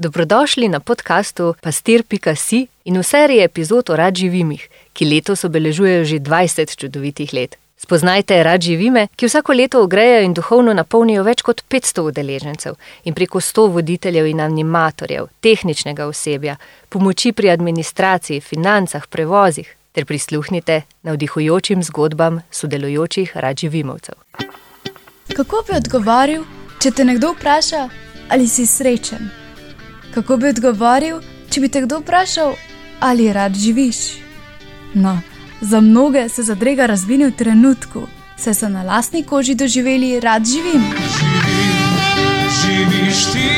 Dobrodošli na podkastu Pastir.si in v seriji epizod o rad živimih, ki letos obeležujejo že 20 čudovitih let. Spoznajte rad živime, ki vsako leto ogrejejo in duhovno napolnijo več kot 500 udeležencev in preko 100 voditeljev in animatorjev, tehničnega osebja, pomoči pri administraciji, financah, prevozih ter prisluhnite navdihujočim zgodbam sodelujočih rad živimovcev. Kako bi odgovoril, če te nekdo vpraša, ali si srečen? Kako bi odgovoril, če bi te kdo vprašal, ali rad živiš? No, za mnoge se zadrega razvini v trenutku, saj so na lastni koži doživeli, rad živim. Živiš ti,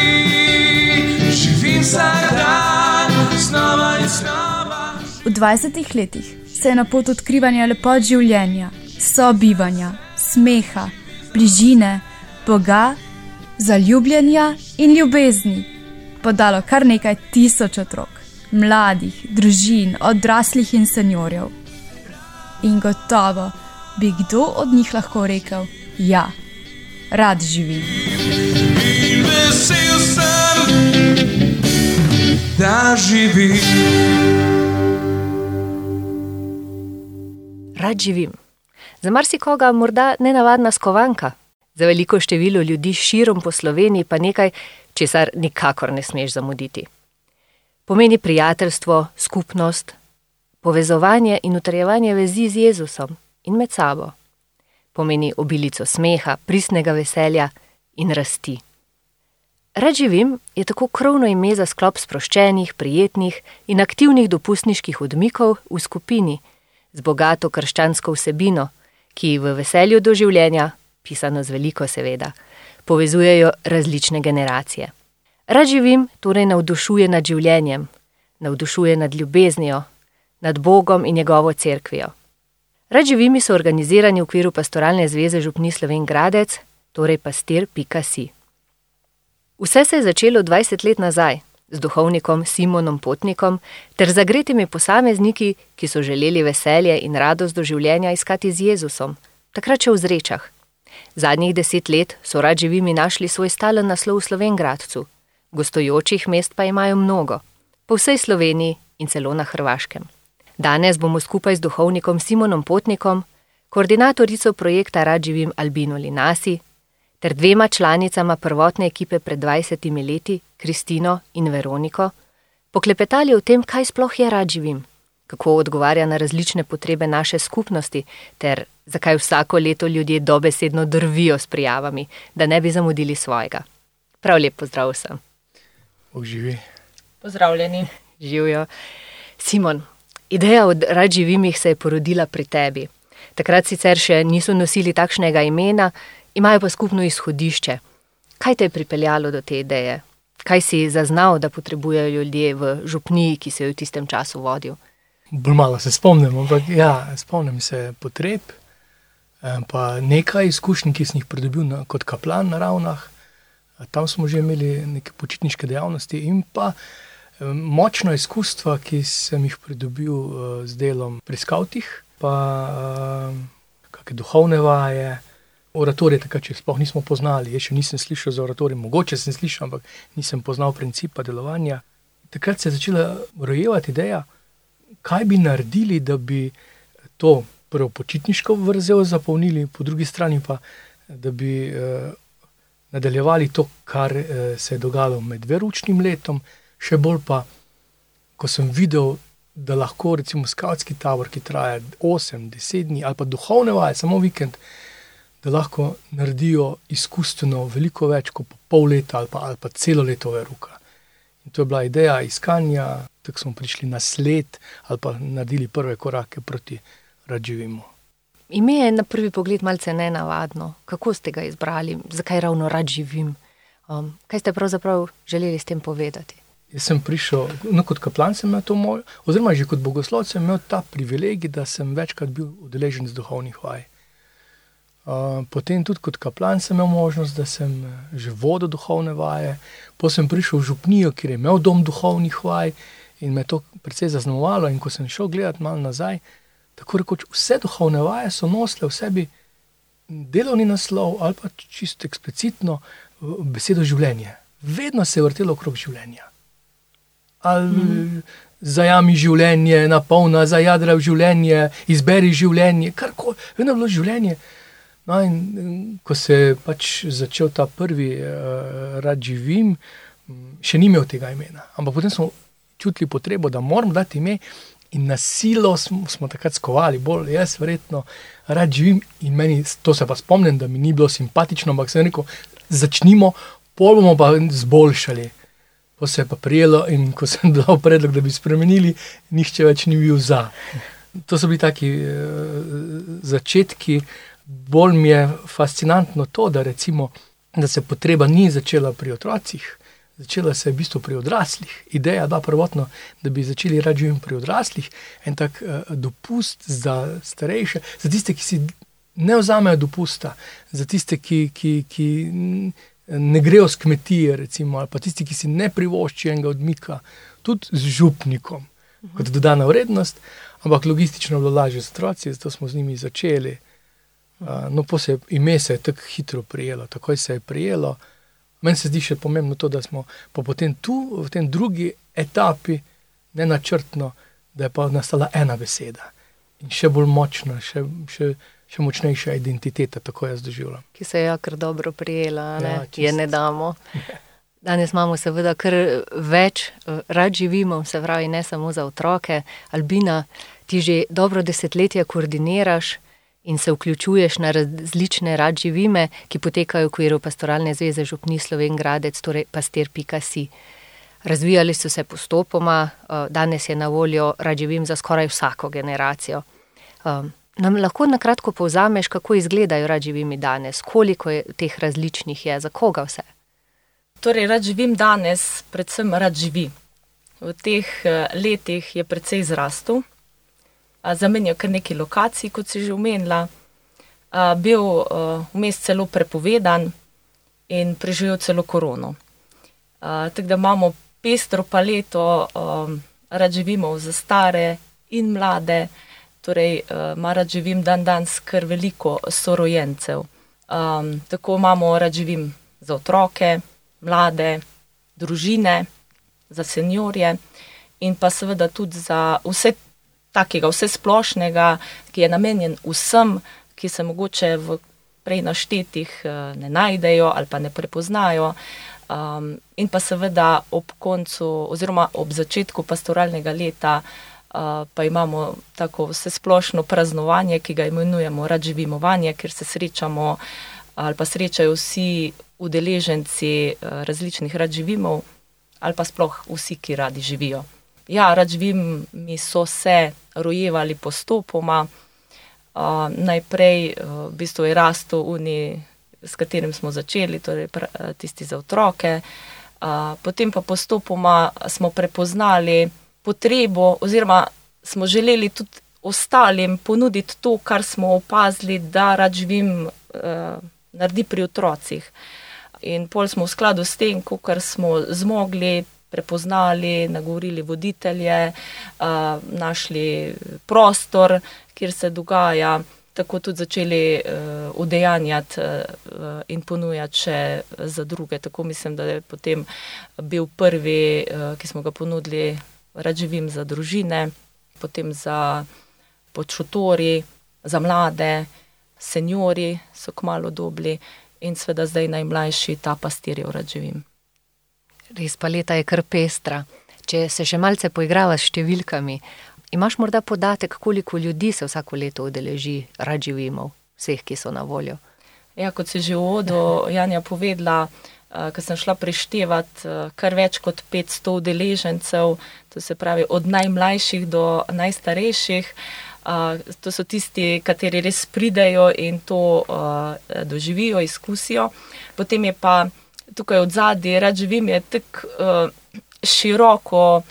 živim vsak dan, znova in znova. V 20 letih se je na pot odkrivanja lepot življenja, sobivanja, smeha, bližine, Boga, zaljubljenja in ljubezni podalo kar nekaj tisoč otrok, mladih, družin, odraslih in seniorjev. In gotovo bi kdo od njih lahko rekel: Ja, rad živim. In vesel sem, da živim. Rad živim. Za marsikoga morda nenavadna skovanka, za veliko število ljudi širom po Sloveniji pa nekaj, česar nikakor ne smeš zamuditi. Pomeni prijateljstvo, skupnost, povezovanje in utrjevanje vezi z Jezusom in med sabo. Pomeni obilico smeha, pristnega veselja in rasti. Rad živim je tako krovno ime za sklop sproščenih, prijetnih in aktivnih dopustniških odmikov v skupini z bogato krščansko vsebino, ki v veselju do življenja, pisano z veliko seveda, povezujejo različne generacije. Rad živim torej navdušuje nad življenjem, navdušuje nad ljubeznijo, nad Bogom in njegovo cerkvijo. Rad živimi so organizirani v okviru pastoralne zveze Župni Sloven Gradec, torej pastir.si. Vse se je začelo 20 let nazaj z duhovnikom Simonom Potnikom ter zagretimi posamezniki, ki so želeli veselje in radost do življenja iskati z Jezusom, takrat še v zrečah. Zadnjih deset let so rad živimi našli svoj stalen naslov v Slovengradcu, gostujočih mest pa imajo mnogo, po vsej Sloveniji in celo na Hrvaškem. Danes bomo skupaj z duhovnikom Simonom Potnikom, koordinatorico projekta Rad živim Albino Linasi, ter dvema članicama prvotne ekipe pred 20 leti, Kristino in Veroniko, poklepetali o tem, kaj sploh je rad živim, kako odgovarja na različne potrebe naše skupnosti ter zakaj vsako leto ljudje dobesedno drvijo s prijavami, da ne bi zamudili svojega. Prav lep pozdrav vsem. Oživi. Pozdravljeni. Živijo. Simon, ideja o rad živimih se je porodila pri tebi. Takrat sicer še niso nosili takšnega imena, imajo pa skupno izhodišče. Kaj te je pripeljalo do te ideje? Kaj si zaznal, da potrebujejo ljudje v župniji, ki se je v tistem času vodil? Bolj malo se spomnim, ampak ja, spomnim se potreb. Pa nekaj izkušenj, ki sem jih pridobil na, kot kaplan na ravnah. Tam smo že imeli neke počitniške dejavnosti in pa močno izkustva, ki sem jih pridobil eh, z delom pri skavtih, pa kakšne duhovne vaje. Oratorije takrat še sploh nismo poznali, jaz še nisem slišal za oratorije, mogoče sem slišal, ampak nisem poznal principa delovanja. Takrat se je začela rojevati ideja, kaj bi naredili, da bi to prvo počitniško vrzel zapolnili, po drugi strani pa, da bi eh, nadaljevali to, kar eh, se je dogajalo med veručnim letom, še bolj pa, ko sem videl, da lahko recimo skavtski tabor, ki traja 8-10 dni, ali pa duhovne vaje, samo vikend, da lahko naredijo izkustveno veliko več kot po pol leta ali pa, ali pa celo leto veruka. In to je bila ideja iskanja, tako smo prišli na sled ali pa naredili prve korake proti radživimo. Ime je na prvi pogled malce nenavadno. Kako ste ga izbrali, zakaj ravno rad živim? Um, kaj ste pravzaprav želeli s tem povedati? Jaz sem prišel, no, kot kaplan sem imel to moj, oziroma že kot bogoslovec sem imel ta privilegij, da sem večkrat bil udeležen z duhovnih vaj. Uh, potem tudi kot kaplan sem imel možnost, da sem eh, že vodil duhovne vaje, potem sem prišel v župnijo, kjer je imel dom duhovnih vaj in me to precej zaznamovalo. In ko sem šel gledati malo nazaj, tako rekoč vse duhovne vaje so nosile v sebi delovni naslov ali pa čisto eksplicitno eh, besedo življenje. vedno se je vrtelo okrog življenja. Ali mm. zajami življenje, napolna, zajadra v življenje, izberi življenje, karkoli, vedno je bilo življenje. No, in in ko se je pač začel ta prvi uh, rad živim, še ni imel tega imena. Ampak potem smo čutili potrebo, da moramo dati ime, in na silo smo, smo takrat skovali, bolj jaz, verjetno, rad živim. In meni, to se pa spomnim, da mi ni bilo simpatično, ampak sem rekel, začnimo, pol bomo pa zboljšali. Pa se je pa prijelo, in ko sem dal predlog, da bi spremenili, nihče več ni bil za. To so bili taki uh, začetki. Bolj mi je fascinantno to, da, recimo, da se potreba ni začela pri otrocih, začela se je v bistvu pri odraslih. Ideja je bila prvotno, da bi začeli rad živeti pri odraslih, en tak uh, dopust za starejše, za tiste, ki si ne vzamejo dopusta, za tiste, ki, ki, ki ne grejo z kmetije, recimo, ali pa tisti, ki si ne privoščijo enega odmika, tudi z župnikom, kot dodana vrednost, ampak logistično je bilo lažje z otroci, zato smo z njimi začeli. Uh, no, pa se je ime se je tako hitro prijelo, takoj se je prijelo. Meni se zdi še pomembno to, da smo pa potem tu, v tem drugi etapi, ne načrtno, da je pa nastala ena beseda in še bolj močna, še, še, še močnejša identiteta, tako jaz doživljam. ki se je ja kar dobro prijela, ne, Ja, je ne damo. Danes imamo seveda kar več, rad živimo, se pravi, ne samo za otroke. Albina, ti že dobro desetletje koordiniraš in se vključuješ na različne rad živime, ki potekajo v okviru pastoralne zveze Župni Slovengradec, torej pastir.si. Razvijali so se postopoma, eh, danes je na voljo rad živim za skoraj vsako generacijo. Um, Nam lahko na kratko povzameš, kako izgledajo rad živimi danes, koliko je teh različnih je, za koga vse? Torej, rad živim danes, predvsem rad živi. V teh eh, letih je precej zrastel, zamenjal kar nekaj lokacij, kot si že omenila, bil vmes celo prepovedan in preživel celo korono. Tako da imamo pestro paleto, rad živimo za stare in mlade, torej rad živim dan danes kar veliko sorojencev. Tako imamo rad živim za otroke, mlade, družine, za seniorje in pa seveda tudi za vse takega, vse splošnega, ki je namenjen vsem, ki se mogoče v prej naštetih eh, ne najdejo ali pa ne prepoznajo. Um, in pa seveda ob koncu oziroma ob začetku pastoralnega leta uh, pa imamo tako vse splošno praznovanje, ki ga imenujemo radživimovanje, ker se srečamo ali pa srečajo vsi udeleženci eh, različnih radživimov ali pa sploh vsi, ki radi živijo. Ja, radživimi so se rojevali postopoma. Uh, najprej uh, v bistvu je rastel uni, s katerim smo začeli, torej pra, eh, tisti za otroke. Uh, potem pa postopoma smo prepoznali potrebo, oziroma smo želeli tudi ostalim ponuditi to, kar smo opazili, da rad živim, uh, naredi pri otrocih. In pol smo v skladu s tem, kar smo zmogli, prepoznali, nagovorili voditelje, uh, našli prostor, kjer se dogaja, tako tudi začeli uh, udejanjati uh, in ponujati še za druge. Tako mislim, da je potem bil prvi, ki smo ga ponudili, rad živim za družine, potem za podšotori, za mlade, seniori so kmalo dobili in seveda zdaj najmlajši ta pastirjev rad Res paleta je kar pestra. Če se še malce poigrava s številkami, imaš morda podatek, koliko ljudi se vsako leto udeleži rad živimo, vseh, ki so na voljo? Ja, kot si že v uvodu Janja povedala, uh, ko sem šla preštevati uh, kar več kot 500 udeležencev, to se pravi od najmlajših do najstarejših. Uh, to so tisti, kateri res pridejo in to doživijo, izkusijo. Potem je pa tukaj od zadaj, rad živim, je tako uh, široko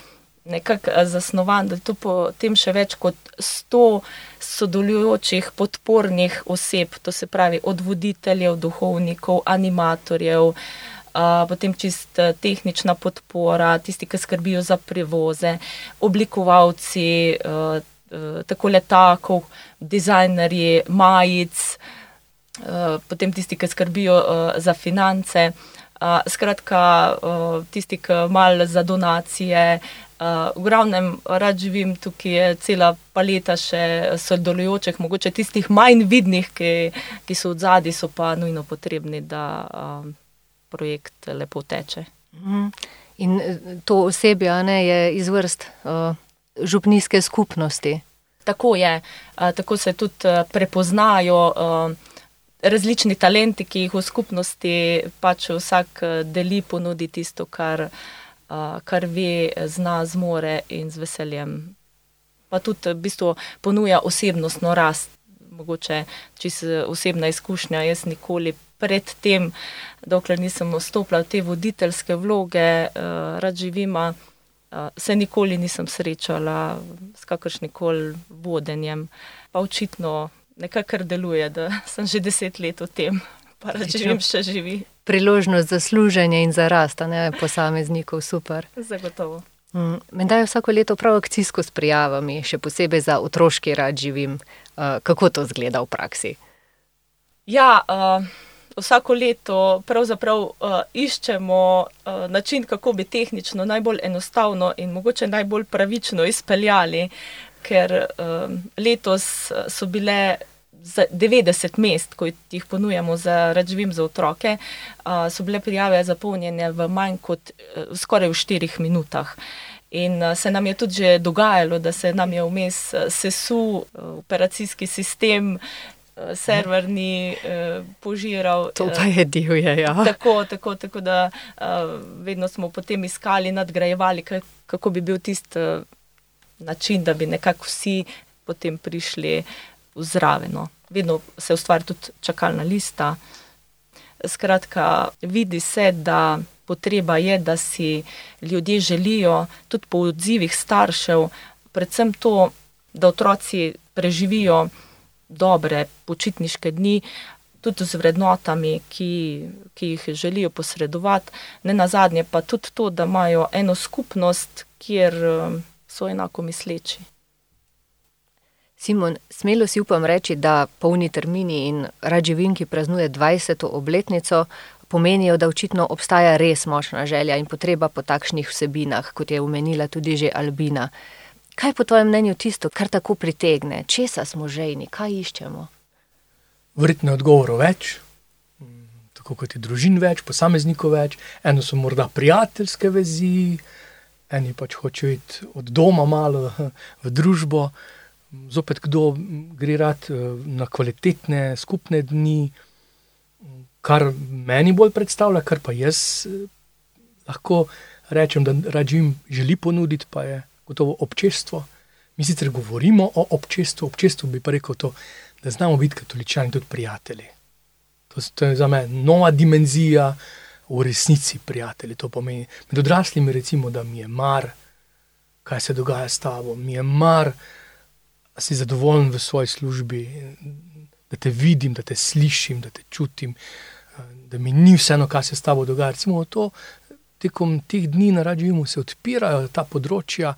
eh, zasnovan, da je to potem še več kot 100 sodelujočih podpornih oseb, to se pravi od voditeljev, duhovnikov, animatorjev, a, potem čist eh, tehnična podpora, tisti, ki skrbijo za prevoze, oblikovalci, a, a, tako letakov, dizajnerji, majic, a, potem tisti, ki skrbijo a, za finance. Uh, skratka, uh, tisti, ki malo za donacije. Uh, v glavnem, rad živim tukaj, je cela paleta še sodelujočih, mogoče tistih manj vidnih, ki, ki so v zadnji, so pa nujno potrebni, da uh, projekt lepo teče. Mhm. In eh, to osebje ne, je iz vrst uh, župnijske skupnosti. Tako je, a, tako se tudi a, prepoznajo a, različni talenti, ki jih v skupnosti pač vsak a, deli, ponudi tisto, kar, a, kar ve, zna, zmore in z veseljem. Pa tudi v bistvu ponuja osebnostno rast. Mogoče čisto osebna izkušnja. Jaz nikoli predtem, dokler nisem vstopila v te voditeljske vloge, uh, rad živima, uh, se nikoli nisem srečala s kakršnim koli vodenjem. Pa očitno nekako deluje, da sem že deset let v tem, pa rad živim še živi. Priložnost za služenje in za rast, ne posameznikov, super. Zagotovo. Mm, Menda je vsako leto prav akcijsko s prijavami, še posebej za otroški rad živim. Uh, kako to zgleda v praksi? Ja, uh, vsako leto pravzaprav uh, iščemo uh, način, kako bi tehnično najbolj enostavno in mogoče najbolj pravično izpeljali, ker uh, letos so bile. Za 90 mest, ko jih ponujamo za razvim za otroke, uh, so bile prijave zapolnjene v manj kot uh, skoraj v 4 minutah. In uh, se nam je tudi že dogajalo, da se nam je vmes sesul operacijski sistem, server ni uh, požiral. To pa je divje. Ja. Tako, tako, tako da uh, vedno smo potem iskali, nadgrajevali, kako bi bil tisti način, da bi nekako vsi potem prišli zraven. No. Vedno se ustvari tudi čakalna lista. Skratka, vidi se, da potreba je, da si ljudje želijo, tudi po odzivih staršev, predvsem to, da otroci preživijo dobre počitniške dni, tudi z vrednotami, ki, ki jih želijo posredovati, ne na zadnje pa tudi to, da imajo eno skupnost, kjer so enako misleči. Simon, smelo si upam reči, da polni termini in Radživin, ki praznuje 20. obletnico, pomenijo, da očitno obstaja res močna želja in potreba po takšnih vsebinah, kot je omenila tudi že Albina. Kaj po tvojem mnenju tisto, kar tako pritegne, česa smo žejni, kaj iščemo? Verjetno je odgovorov več, tako kot je družin več, posameznikov več, eno so morda prijateljske vezi, eni pač hočejo iti od doma malo v družbo, zopet kdo gre rad na kvalitetne skupne dni, kar meni bolj predstavlja, kar pa jaz lahko rečem, da rađim želi ponuditi, pa je gotovo občestvo. Mi sicer govorimo o občestvu, občestvu bi pa rekel to, da znamo biti katoličani tudi prijatelji. To, to je za me nova dimenzija, v resnici prijatelji. To pomeni med odraslimi, recimo, da mi je mar, kaj se dogaja s tabo, mi je mar, da si zadovoljen v svoji službi, da te vidim, da te slišim, da te čutim, da mi ni vseeno, kaj se s tabo dogaja. Recimo, to, tekom teh dni na radiju se odpirajo ta področja,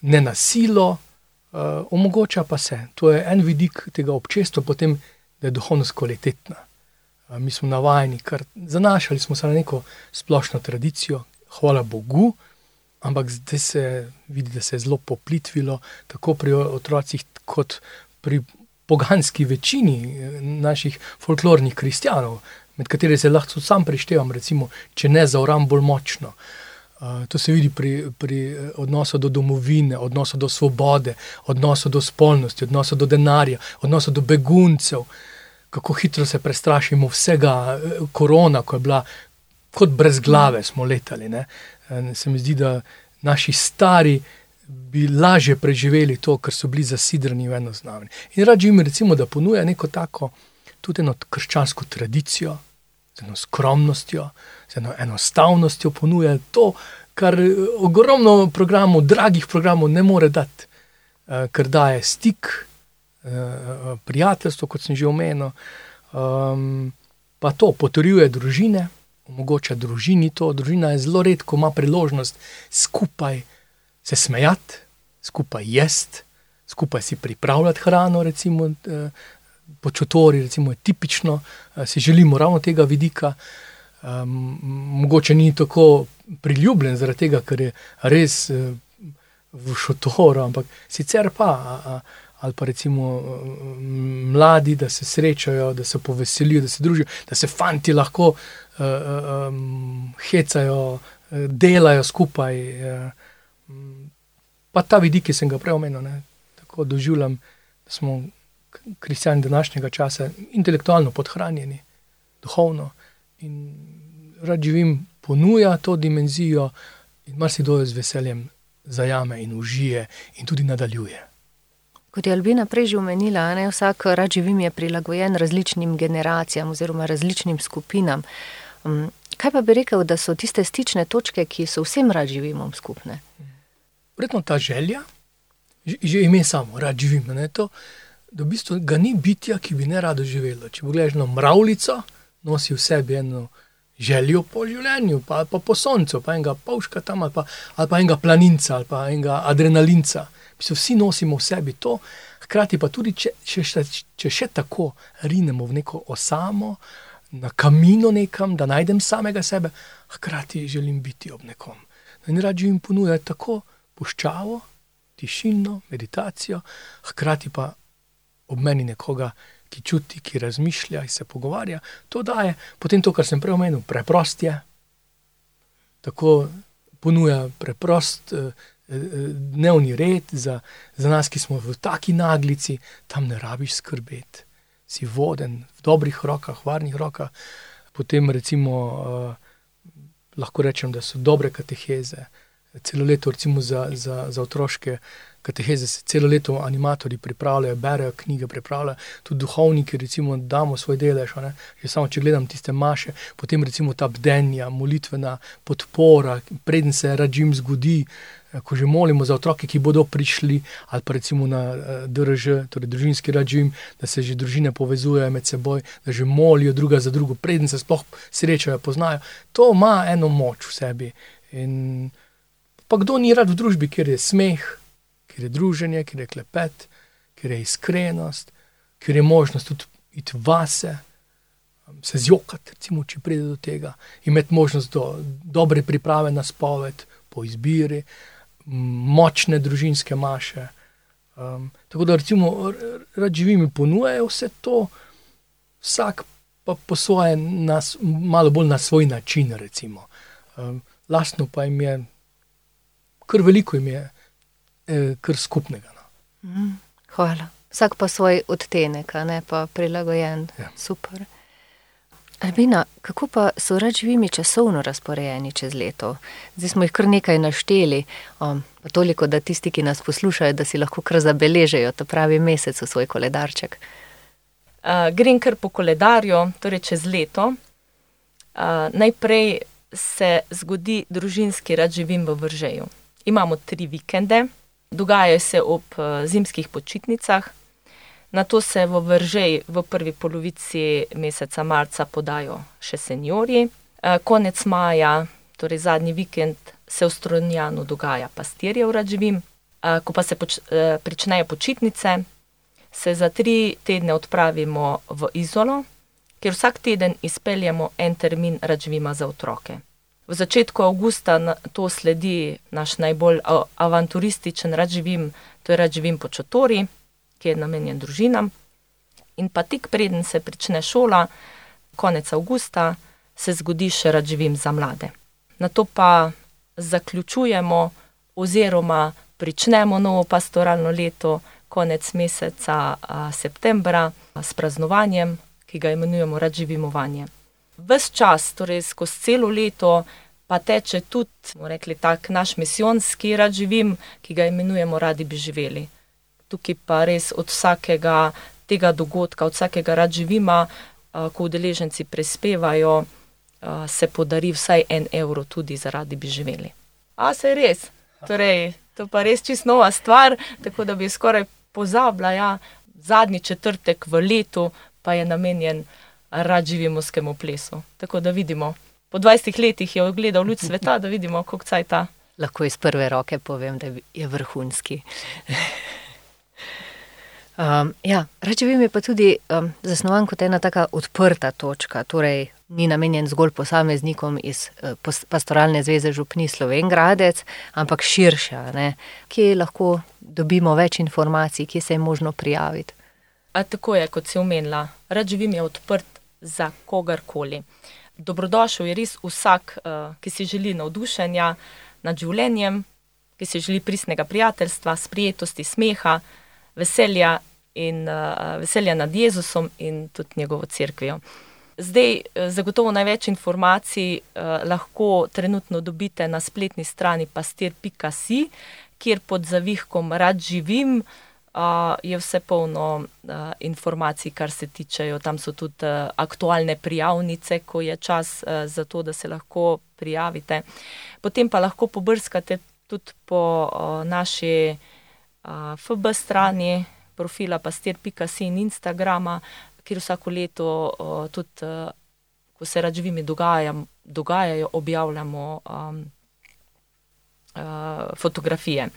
ne na silo, uh, omogoča pa se. To je en vidik tega občestva, potem, da je duhovnost kvalitetna. Uh, mi smo navajeni, kar zanašali smo se na neko splošno tradicijo, hvala Bogu, ampak zdaj se vidi, da se je zelo poplitvilo, tako pri otrocih, kot pri poganski večini naših folklornih kristjanov, med kateri se lahko sam preštevam, recimo, če ne za uram bolj močno. Uh, to se vidi pri, pri odnosu do domovine, odnosu do svobode, odnosu do spolnosti, odnosu do denarja, odnosu do beguncev, kako hitro se prestrašimo vsega, korona, ko je bila kot brez glave, smo letali. Ne? Se mi zdi, da naši stari bi lažje preživeli to, ker so bili zasidrani v eno znamenje. In rad jim recimo, da ponuja neko tako, tudi eno krščansko tradicijo, z eno skromnostjo, z eno enostavnostjo ponuja to, kar ogromno programov, dragih programov ne more dati, ker daje stik, prijateljstvo, kot sem že omenil, pa to potrjuje družine, omogoča družini to. Družina je zelo redko ima priložnost skupaj se smejati, skupaj jesti, skupaj si pripravljati hrano, recimo po čotori, recimo je tipično, si želimo ravno tega vidika. um, mogoče ni tako priljubljen, zaradi tega, ker je res uh, v šotoru, ampak sicer pa. A, a, Ali pa recimo um, mladi, da se srečajo, da se poveselijo, da se družijo, da se fanti lahko uh, um, hecajo, delajo skupaj. Uh, pa ta vidik, ki sem ga prej omenil, ne, tako doživljam, da smo kristijani današnjega časa intelektualno podhranjeni, duhovno in rad živim, ponuja to dimenzijo in marsikdo jo z veseljem zajame in užije in tudi nadaljuje. Kot je Albina prej že omenila, ne, vsak rad živim je prilagojen različnim generacijam oziroma različnim skupinam. Um, kaj pa bi rekel, da so tiste stične točke, ki so vsem rad živimom skupne? Verjetno ta želja, že, že ime samo, rad živim. Ne, to, da v bistvu ga ni bitja, ki bi ne rado živelo. Če pogledaš na mravljico, nosi v sebi eno željo po življenju, pa, pa po soncu, pa enega pavška tam, ali pa, ali pa enega planinca, ali pa enega adrenalinca. Mislim, vsi nosimo v sebi to, hkrati pa tudi, če, če, če, če še tako rinemo v neko osamo, na kamino nekam, da najdem samega sebe, hkrati želim biti ob nekom. In rad živim ponujati tako puščavo, tišino, meditacijo, hkrati pa ob meni nekoga, ki čuti, ki razmišlja in se pogovarja. To daje potem to, kar sem prej omenil, preprost je. Tako ponuja preprost eh, dnevni red za, za nas, ki smo v taki naglici, tam ne rabiš skrbeti. Si voden v dobrih rokah, varnih rokah. Potem recimo eh, lahko rečem, da so dobre kateheze. Celo leto, recimo za, za, za otroške kateheze, se celo leto animatori pripravljajo, berejo knjige, pripravljajo tudi duhovniki, recimo, damo svoj delež. a ne. Že samo če gledam tiste maše, potem recimo ta bdenja, molitvena podpora, preden se režim zgodi, eh, ko že molimo za otroke, ki bodo prišli, ali pa recimo na eh, DRŽ, torej družinski režim, da se že družine povezujejo med seboj, da že molijo druga za drugo, preden se sploh srečajo, poznajo. To ima eno moč v sebi. In pa kdo ni rad v družbi, kjer je smeh, kjer je druženje, kjer je klepet, kjer je iskrenost, kjer je možnost tudi iti vase, um, se zjokati, recimo, če pride do tega, imeti možnost do dobre priprave na spoved, po izbiri, močne družinske maše. Um, tako da, recimo, rad živim in ponujajo vse to, vsak pa po svoje, nas, malo bolj na svoj način, recimo. Um, lastno pa jim je, kar veliko jim je, eh, kar skupnega. No. Hvala. Vsak pa svoj odtenek, a ne pa prilagojen. Ja. Super. Albina, kako pa so rad živimi časovno razporejeni čez leto? Zdaj smo jih kar nekaj našteli, um, pa toliko, da tisti, ki nas poslušajo, da si lahko kar zabeležejo ta pravi mesec v svoj koledarček. Uh, grem kar po koledarju, torej čez leto. Uh, najprej se zgodi družinski rad živim v Vržeju. Imamo tri vikende, dogajajo se ob uh, zimskih počitnicah, na to se v Vržej v prvi polovici meseca marca podajo še seniori. Uh, konec maja, torej zadnji vikend, se v Stronjanu dogaja pastirjev rad živim. Uh, ko pa se poč, pričnejo počitnice, se za tri tedne odpravimo v Izolo, kjer vsak teden izpeljemo en termin rađvima za otroke. V začetku avgusta to sledi naš najbolj avanturističen rađvim, to je rađvim po Čotori, ki je namenjen družinam. In pa tik preden se prične šola, konec avgusta, se zgodi še rađvim za mlade. Na to pa zaključujemo oziroma pričnemo novo pastoralno leto konec meseca a, septembra a, s praznovanjem, ki ga imenujemo Radživimovanje. Ves čas, torej skozi celo leto, pa teče tudi, rekli, tak naš misijonski radživim, ki ga imenujemo Radi bi živeli. Tukaj pa res od vsakega tega dogodka, od vsakega radživima, a, ko udeleženci prispevajo, se podari vsaj en evro tudi za Radi bi živeli. A se res? Torej, to pa res čist nova stvar, tako da bi skoraj pozabila, ja, zadnji četrtek v letu pa je namenjen radživimovskemu plesu. Tako da vidimo, po 20 letih je ogledal luč sveta, da vidimo, kako caj ta. Lahko iz prve roke povem, da je vrhunski. Um, ja, Račevim je pa tudi um, zasnovan kot ena tako odprta točka, torej ni namenjen zgolj posameznikom iz pos- pastoralne zveze Župni Slovengradec, ampak širše, a ne? kje lahko dobimo več informacij, kje se je možno prijaviti. A tako je, kot si omenila, rad živim je odprt za kogarkoli. Dobrodošel je res vsak, eh, ki si želi navdušenja nad življenjem, ki si želi pristnega prijateljstva, sprijetosti, smeha, veselja in uh, veselja nad Jezusom in tudi njegovo cerkvijo. Zdaj, eh, zagotovo največ informacij uh, lahko trenutno dobite na spletni strani pastir.si, kjer pod zavihkom rad živim. Uh, je vse polno uh, informacij, kar se tičejo. Tam so tudi uh, aktualne prijavnice, ko je čas uh, za to, da se lahko prijavite. Potem pa lahko pobrskate tudi po uh, naši uh, FB strani, profila pastir.si in Instagrama, kjer vsako leto uh, tudi, uh, ko se rađivimi dogajam, dogajajo, objavljamo um, uh, fotografije.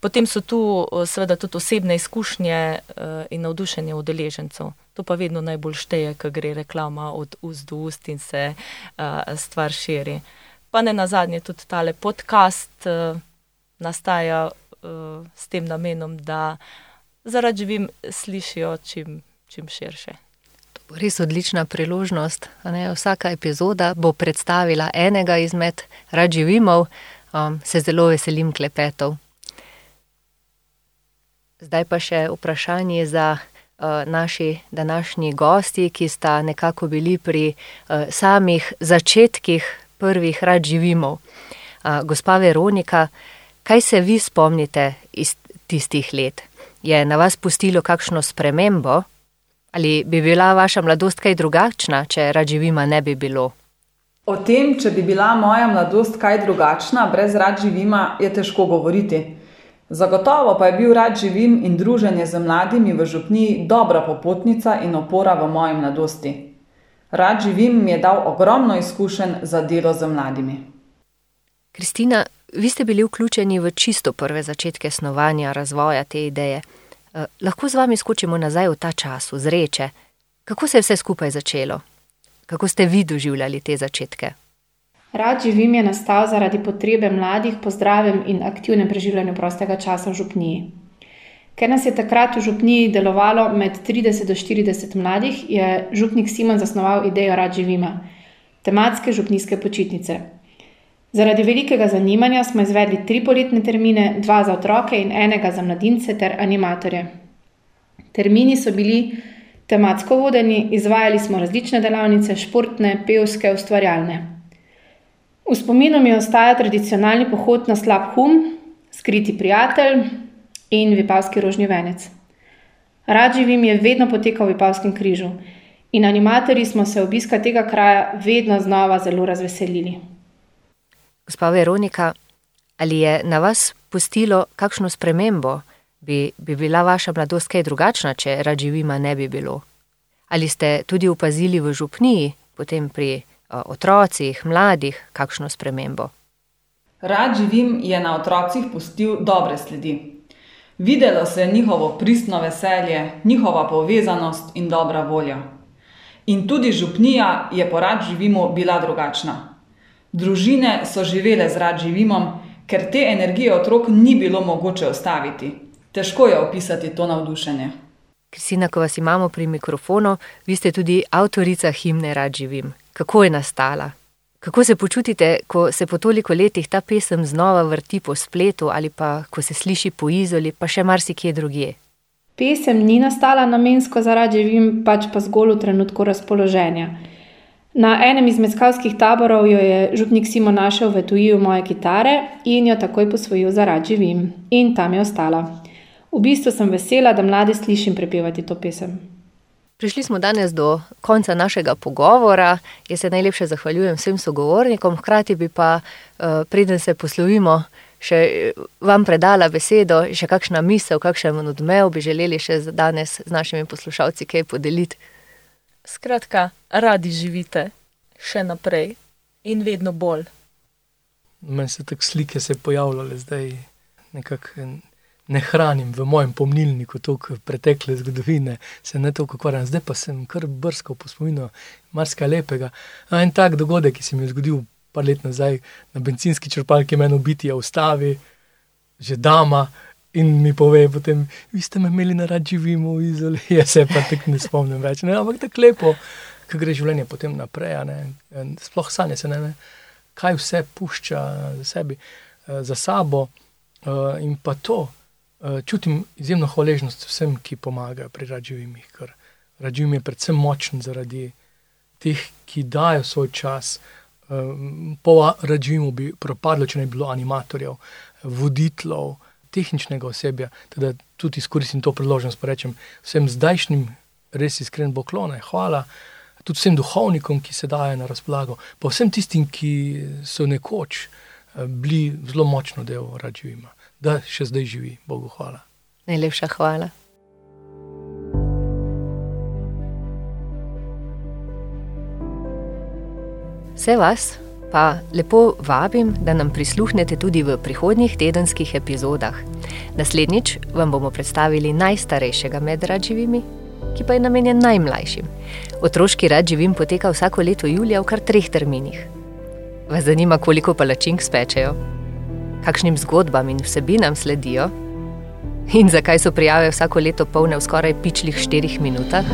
Potem so tu seveda tudi osebne izkušnje uh, in navdušenje udeležencev. To pa vedno najbolj šteje, ko gre reklama od ust do ust in se uh, stvar širi. Pa ne na zadnje tudi tale podcast uh, nastaja s tem namenom, da zaradi živim slišijo čim, čim širše. Res odlična priložnost. Vsaka epizoda bo predstavila enega izmed radživimov, um, se zelo veselim klepetov. Zdaj pa še vprašanje za uh, naši današnji gosti, ki sta nekako bili pri uh, samih začetkih prvih radživimov. Uh, gospa Veronika, kaj se vi spomnite iz tistih let? Je na vas pustilo kakšno spremembo? Ali bi bila vaša mladost kaj drugačna, če radživima ne bi bilo? O tem, če bi bila moja mladost kaj drugačna, brez rad živima, je težko govoriti. Zagotovo pa je bil rad živim in druženje z mladimi v župniji dobra popotnica in opora v moji mladosti. Rad živim mi je dal ogromno izkušenj za delo z mladimi. Kristina, vi ste bili vključeni v čisto prve začetke snovanja, razvoja te ideje. Eh, Lahko z vami skočimo nazaj v ta čas, v zreče. Kako se je vse skupaj začelo? Kako ste vi doživljali te začetke? Rad živim je nastal zaradi potrebe mladih po zdravem in aktivnem preživljanju prostega časa v župniji. Ker nas je takrat v župniji delovalo med 30 do 40 mladih, je župnik Simon zasnoval idejo Rad živima, tematske župnijske počitnice. Zaradi velikega zanimanja smo izvedli tri poletne termine, dva za otroke in enega za mladince ter animatorje. Termini so bili tematsko vodeni, izvajali smo različne delavnice, športne, pevske, ustvarjalne. V spominu mi ostaja tradicionalni pohod na slab hum, skriti prijatelj in vipavski rožni venec. Rad živim je vedno potekal v vipavskem križu in animatorji smo se obiska tega kraja vedno znova zelo razveselili. Gospa Veronika, ali je na vas pustilo kakšno spremembo? Bi, bi bila vaša mladost kaj drugačna, če radživima ne bi bilo? Ali ste tudi opazili v župniji, potem pri otrocih, mladih, kakšno spremembo? Rad živim je na otrocih pustil dobre sledi. Videlo se je njihovo pristno veselje, njihova povezanost in dobra volja. In tudi župnija je po rad živimu bila drugačna. Družine so živele z rad živimom, ker te energije otrok ni bilo mogoče ustaviti. Težko je opisati to navdušenje. Kristina, ko vas imamo pri mikrofonu, vi ste tudi avtorica himne Rad živim. Kako je nastala? Kako se počutite, ko se po toliko letih ta pesem znova vrti po spletu ali pa ko se sliši po izoli, pa še marsikje drugje? Pesem ni nastala namensko zaradi živim, pač pa zgolj v trenutku razpoloženja. Na enem izmed skavskih taborov jo je župnik Simo našel v tujiju moje kitare in jo takoj posvojil zaradi živim. In tam je ostala. V bistvu sem vesela, da mlade slišim prepevati to pesem. Prišli smo danes do konca našega pogovora. Jaz se najlepše zahvaljujem vsem sogovornikom, hkrati bi pa, eh, preden se poslovimo, še eh, vam predala besedo, še kakšna misel, kakšen odmev bi želeli še za danes z našimi poslušalci kaj podeliti. Skratka, radi živite še naprej in vedno bolj. Meni se tako slike se pojavljale zdaj, nekako ne hranim v mojem pomnilniku toliko pretekle zgodovine, se ne toliko ukvarjam, zdaj pa sem kar brskal po spominu marsikaj lepega. A en tak dogodek, ki se mi je zgodil par let nazaj na bencinski črpalki, meni ubiti je ustavi, že dama. In mi pove, potem, vi ste me imeli na rad živimo v izoli, jaz se pa tako ne spomnim več. Ne? Ampak tako lepo, ko gre življenje potem naprej. a Sploh sanje se ne, ne, kaj vse pušča za, sebi, eh, za sabo. eh, In pa to, čutim izjemno hvaležnost vsem, ki pomagajo pri radživimih, ker radživim je predvsem močen zaradi teh, ki dajo svoj čas. Eh, Po radživimu bi propadlo, če ne bi bilo animatorjev, voditeljev, tehničnega osebja. Teda tudi izkoristim to priložnost, pa rečem vsem zdajšnjim res iskren poklone, hvala. Tudi vsem duhovnikom, ki se dajo na razpolago, pa vsem tistim, ki so nekoč eh, bili zelo močno del radživima, da še zdaj živi, Bogu hvala. Najlepša hvala. Vse vas pa lepo vabim, da nam prisluhnete tudi v prihodnjih tedenskih epizodah. Naslednjič vam bomo predstavili najstarejšega med radživimi, ki pa je namenjen najmlajšim. Otroški rad živim poteka vsako leto julija v kar treh terminih. Vas zanima, koliko palačink spečejo? Kakšnim zgodbam in vsebinam sledijo? In zakaj so prijave vsako leto polne v skoraj pičlih štirih minutah?